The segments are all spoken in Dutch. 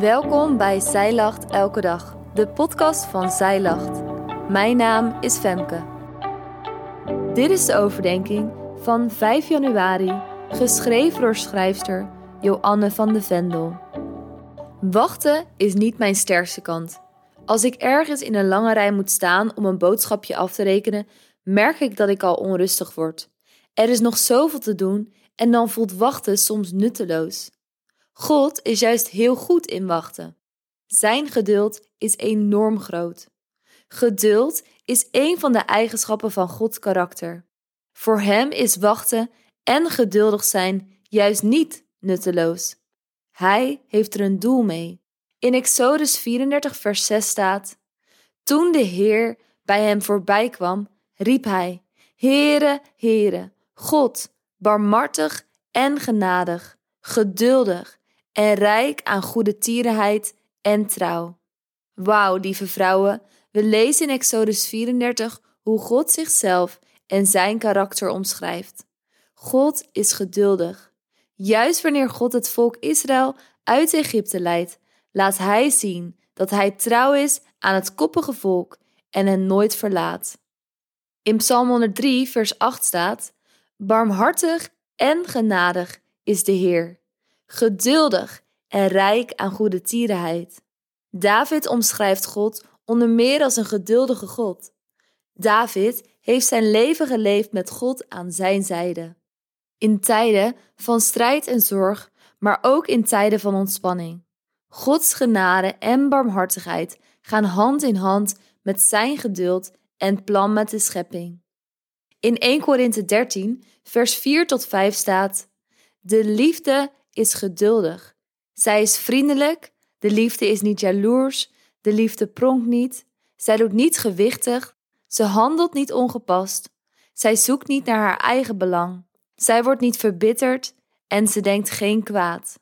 Welkom bij Zij Lacht Elke Dag, de podcast van Zij Lacht. Mijn naam is Femke. Dit is de overdenking van 5 januari, geschreven door schrijfster Joanne van de Vendel. Wachten is niet mijn sterkste kant. Als ik ergens in een lange rij moet staan om een boodschapje af te rekenen, merk ik dat ik al onrustig word. Er is nog zoveel te doen en dan voelt wachten soms nutteloos. God is juist heel goed in wachten. Zijn geduld is enorm groot. Geduld is een van de eigenschappen van Gods karakter. Voor Hem is wachten en geduldig zijn juist niet nutteloos. Hij heeft er een doel mee. In Exodus 34, vers 6 staat: Toen de Heer bij hem voorbij kwam, riep hij: Heere, Heere, God, barmhartig en genadig, geduldig en rijk aan goede tierenheid en trouw. Wauw, lieve vrouwen, we lezen in Exodus 34 hoe God zichzelf en zijn karakter omschrijft. God is geduldig. Juist wanneer God het volk Israël uit Egypte leidt, laat Hij zien dat Hij trouw is aan het koppige volk en hen nooit verlaat. In Psalm 103, vers 8 staat: Barmhartig en genadig is de Heer, geduldig en rijk aan goede tierenheid. David omschrijft God onder meer als een geduldige God. David heeft zijn leven geleefd met God aan zijn zijde. In tijden van strijd en zorg, maar ook in tijden van ontspanning. Gods genade en barmhartigheid gaan hand in hand met zijn geduld en plan met de schepping. In 1 Korinthe 13, vers 4 tot 5 staat: De liefde is geduldig. Zij is vriendelijk, de liefde is niet jaloers, de liefde pronkt niet, zij doet niet gewichtig, ze handelt niet ongepast, zij zoekt niet naar haar eigen belang, zij wordt niet verbitterd en ze denkt geen kwaad.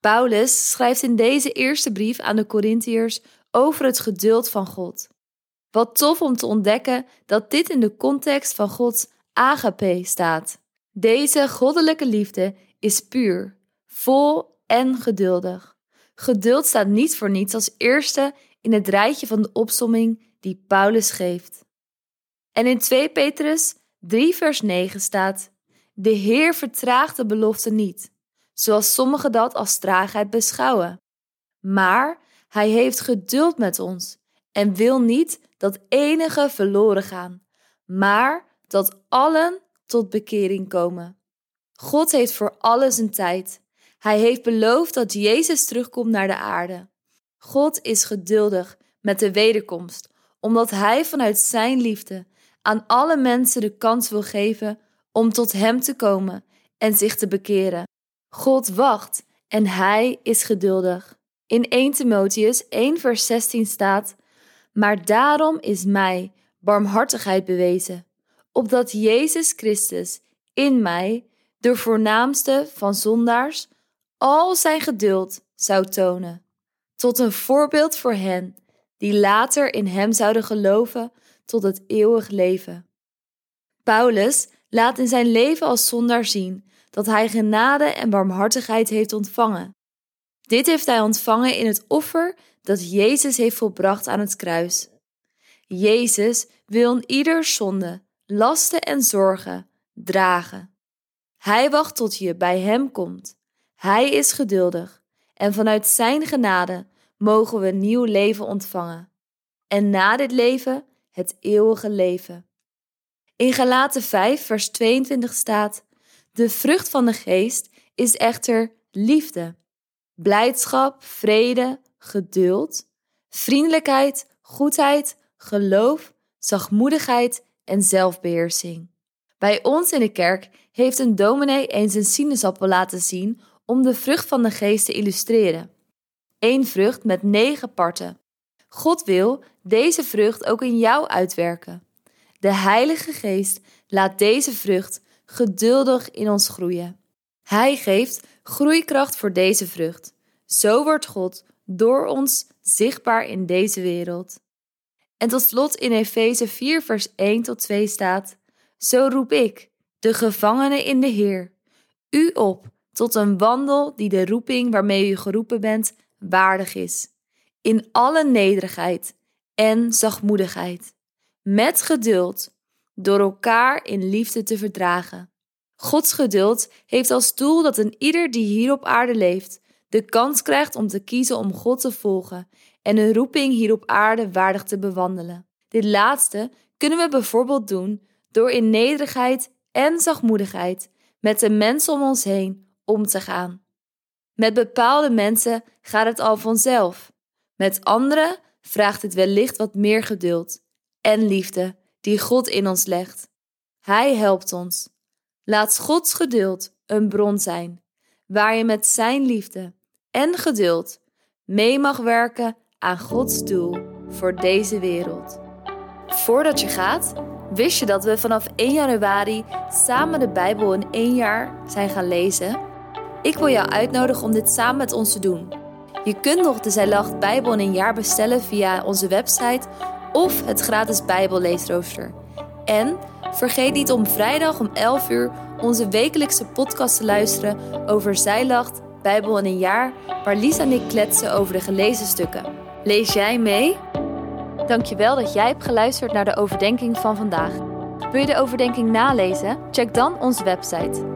Paulus schrijft in deze eerste brief aan de Corinthiërs over het geduld van God. Wat tof om te ontdekken dat dit in de context van Gods agape staat. Deze goddelijke liefde is puur, vol en geduldig. Geduld staat niet voor niets als eerste in het rijtje van de opsomming die Paulus geeft. En in 2 Petrus 3 vers 9 staat: De Heer vertraagt de belofte niet, zoals sommigen dat als traagheid beschouwen. Maar hij heeft geduld met ons en wil niet dat enige verloren gaan, maar dat allen tot bekering komen. God heeft voor alles een tijd. Hij heeft beloofd dat Jezus terugkomt naar de aarde. God is geduldig met de wederkomst, omdat Hij vanuit Zijn liefde aan alle mensen de kans wil geven om tot Hem te komen en zich te bekeren. God wacht en Hij is geduldig. In 1 Timotheus 1 vers 16 staat: Maar daarom is mij barmhartigheid bewezen, opdat Jezus Christus in mij, de voornaamste van zondaars, al zijn geduld zou tonen, tot een voorbeeld voor hen die later in Hem zouden geloven tot het eeuwig leven. Paulus laat in zijn leven als zondaar zien dat hij genade en barmhartigheid heeft ontvangen. Dit heeft hij ontvangen in het offer dat Jezus heeft volbracht aan het kruis. Jezus wil ieder zonde, lasten en zorgen dragen. Hij wacht tot je bij Hem komt. Hij is geduldig en vanuit Zijn genade mogen we nieuw leven ontvangen. En na dit leven het eeuwige leven. In Galaten 5, vers 22 staat: De vrucht van de geest is echter liefde, blijdschap, vrede, geduld, vriendelijkheid, goedheid, geloof, zachtmoedigheid en zelfbeheersing. Bij ons in de kerk heeft een dominee eens een sinaasappel laten zien om de vrucht van de geest te illustreren. Eén vrucht met negen parten. God wil deze vrucht ook in jou uitwerken. De Heilige Geest laat deze vrucht geduldig in ons groeien. Hij geeft groeikracht voor deze vrucht. Zo wordt God door ons zichtbaar in deze wereld. En tot slot in Efeze 4, vers 1 tot 2 staat: Zo roep ik, de gevangene in de Heer, u op tot een wandel die de roeping waarmee u geroepen bent waardig is, in alle nederigheid en zachtmoedigheid, met geduld, door elkaar in liefde te verdragen. Gods geduld heeft als doel dat een ieder die hier op aarde leeft de kans krijgt om te kiezen om God te volgen en een roeping hier op aarde waardig te bewandelen. Dit laatste kunnen we bijvoorbeeld doen door in nederigheid en zachtmoedigheid met de mensen om ons heen om te gaan. Met bepaalde mensen gaat het al vanzelf. Met anderen vraagt het wellicht wat meer geduld en liefde die God in ons legt. Hij helpt ons. Laat Gods geduld een bron zijn, waar je met Zijn liefde en geduld mee mag werken aan Gods doel voor deze wereld. Voordat je gaat, wist je dat we vanaf 1 januari samen de Bijbel in één jaar zijn gaan lezen? Ik wil jou uitnodigen om dit samen met ons te doen. Je kunt nog de Zijlacht Bijbel in een jaar bestellen via onze website of het gratis Bijbelleesrooster. En vergeet niet om vrijdag om 11 uur onze wekelijkse podcast te luisteren over Zijlacht Bijbel in een jaar, waar Lisa en ik kletsen over de gelezen stukken. Lees jij mee? Dankjewel dat jij hebt geluisterd naar de overdenking van vandaag. Wil je de overdenking nalezen? Check dan onze website.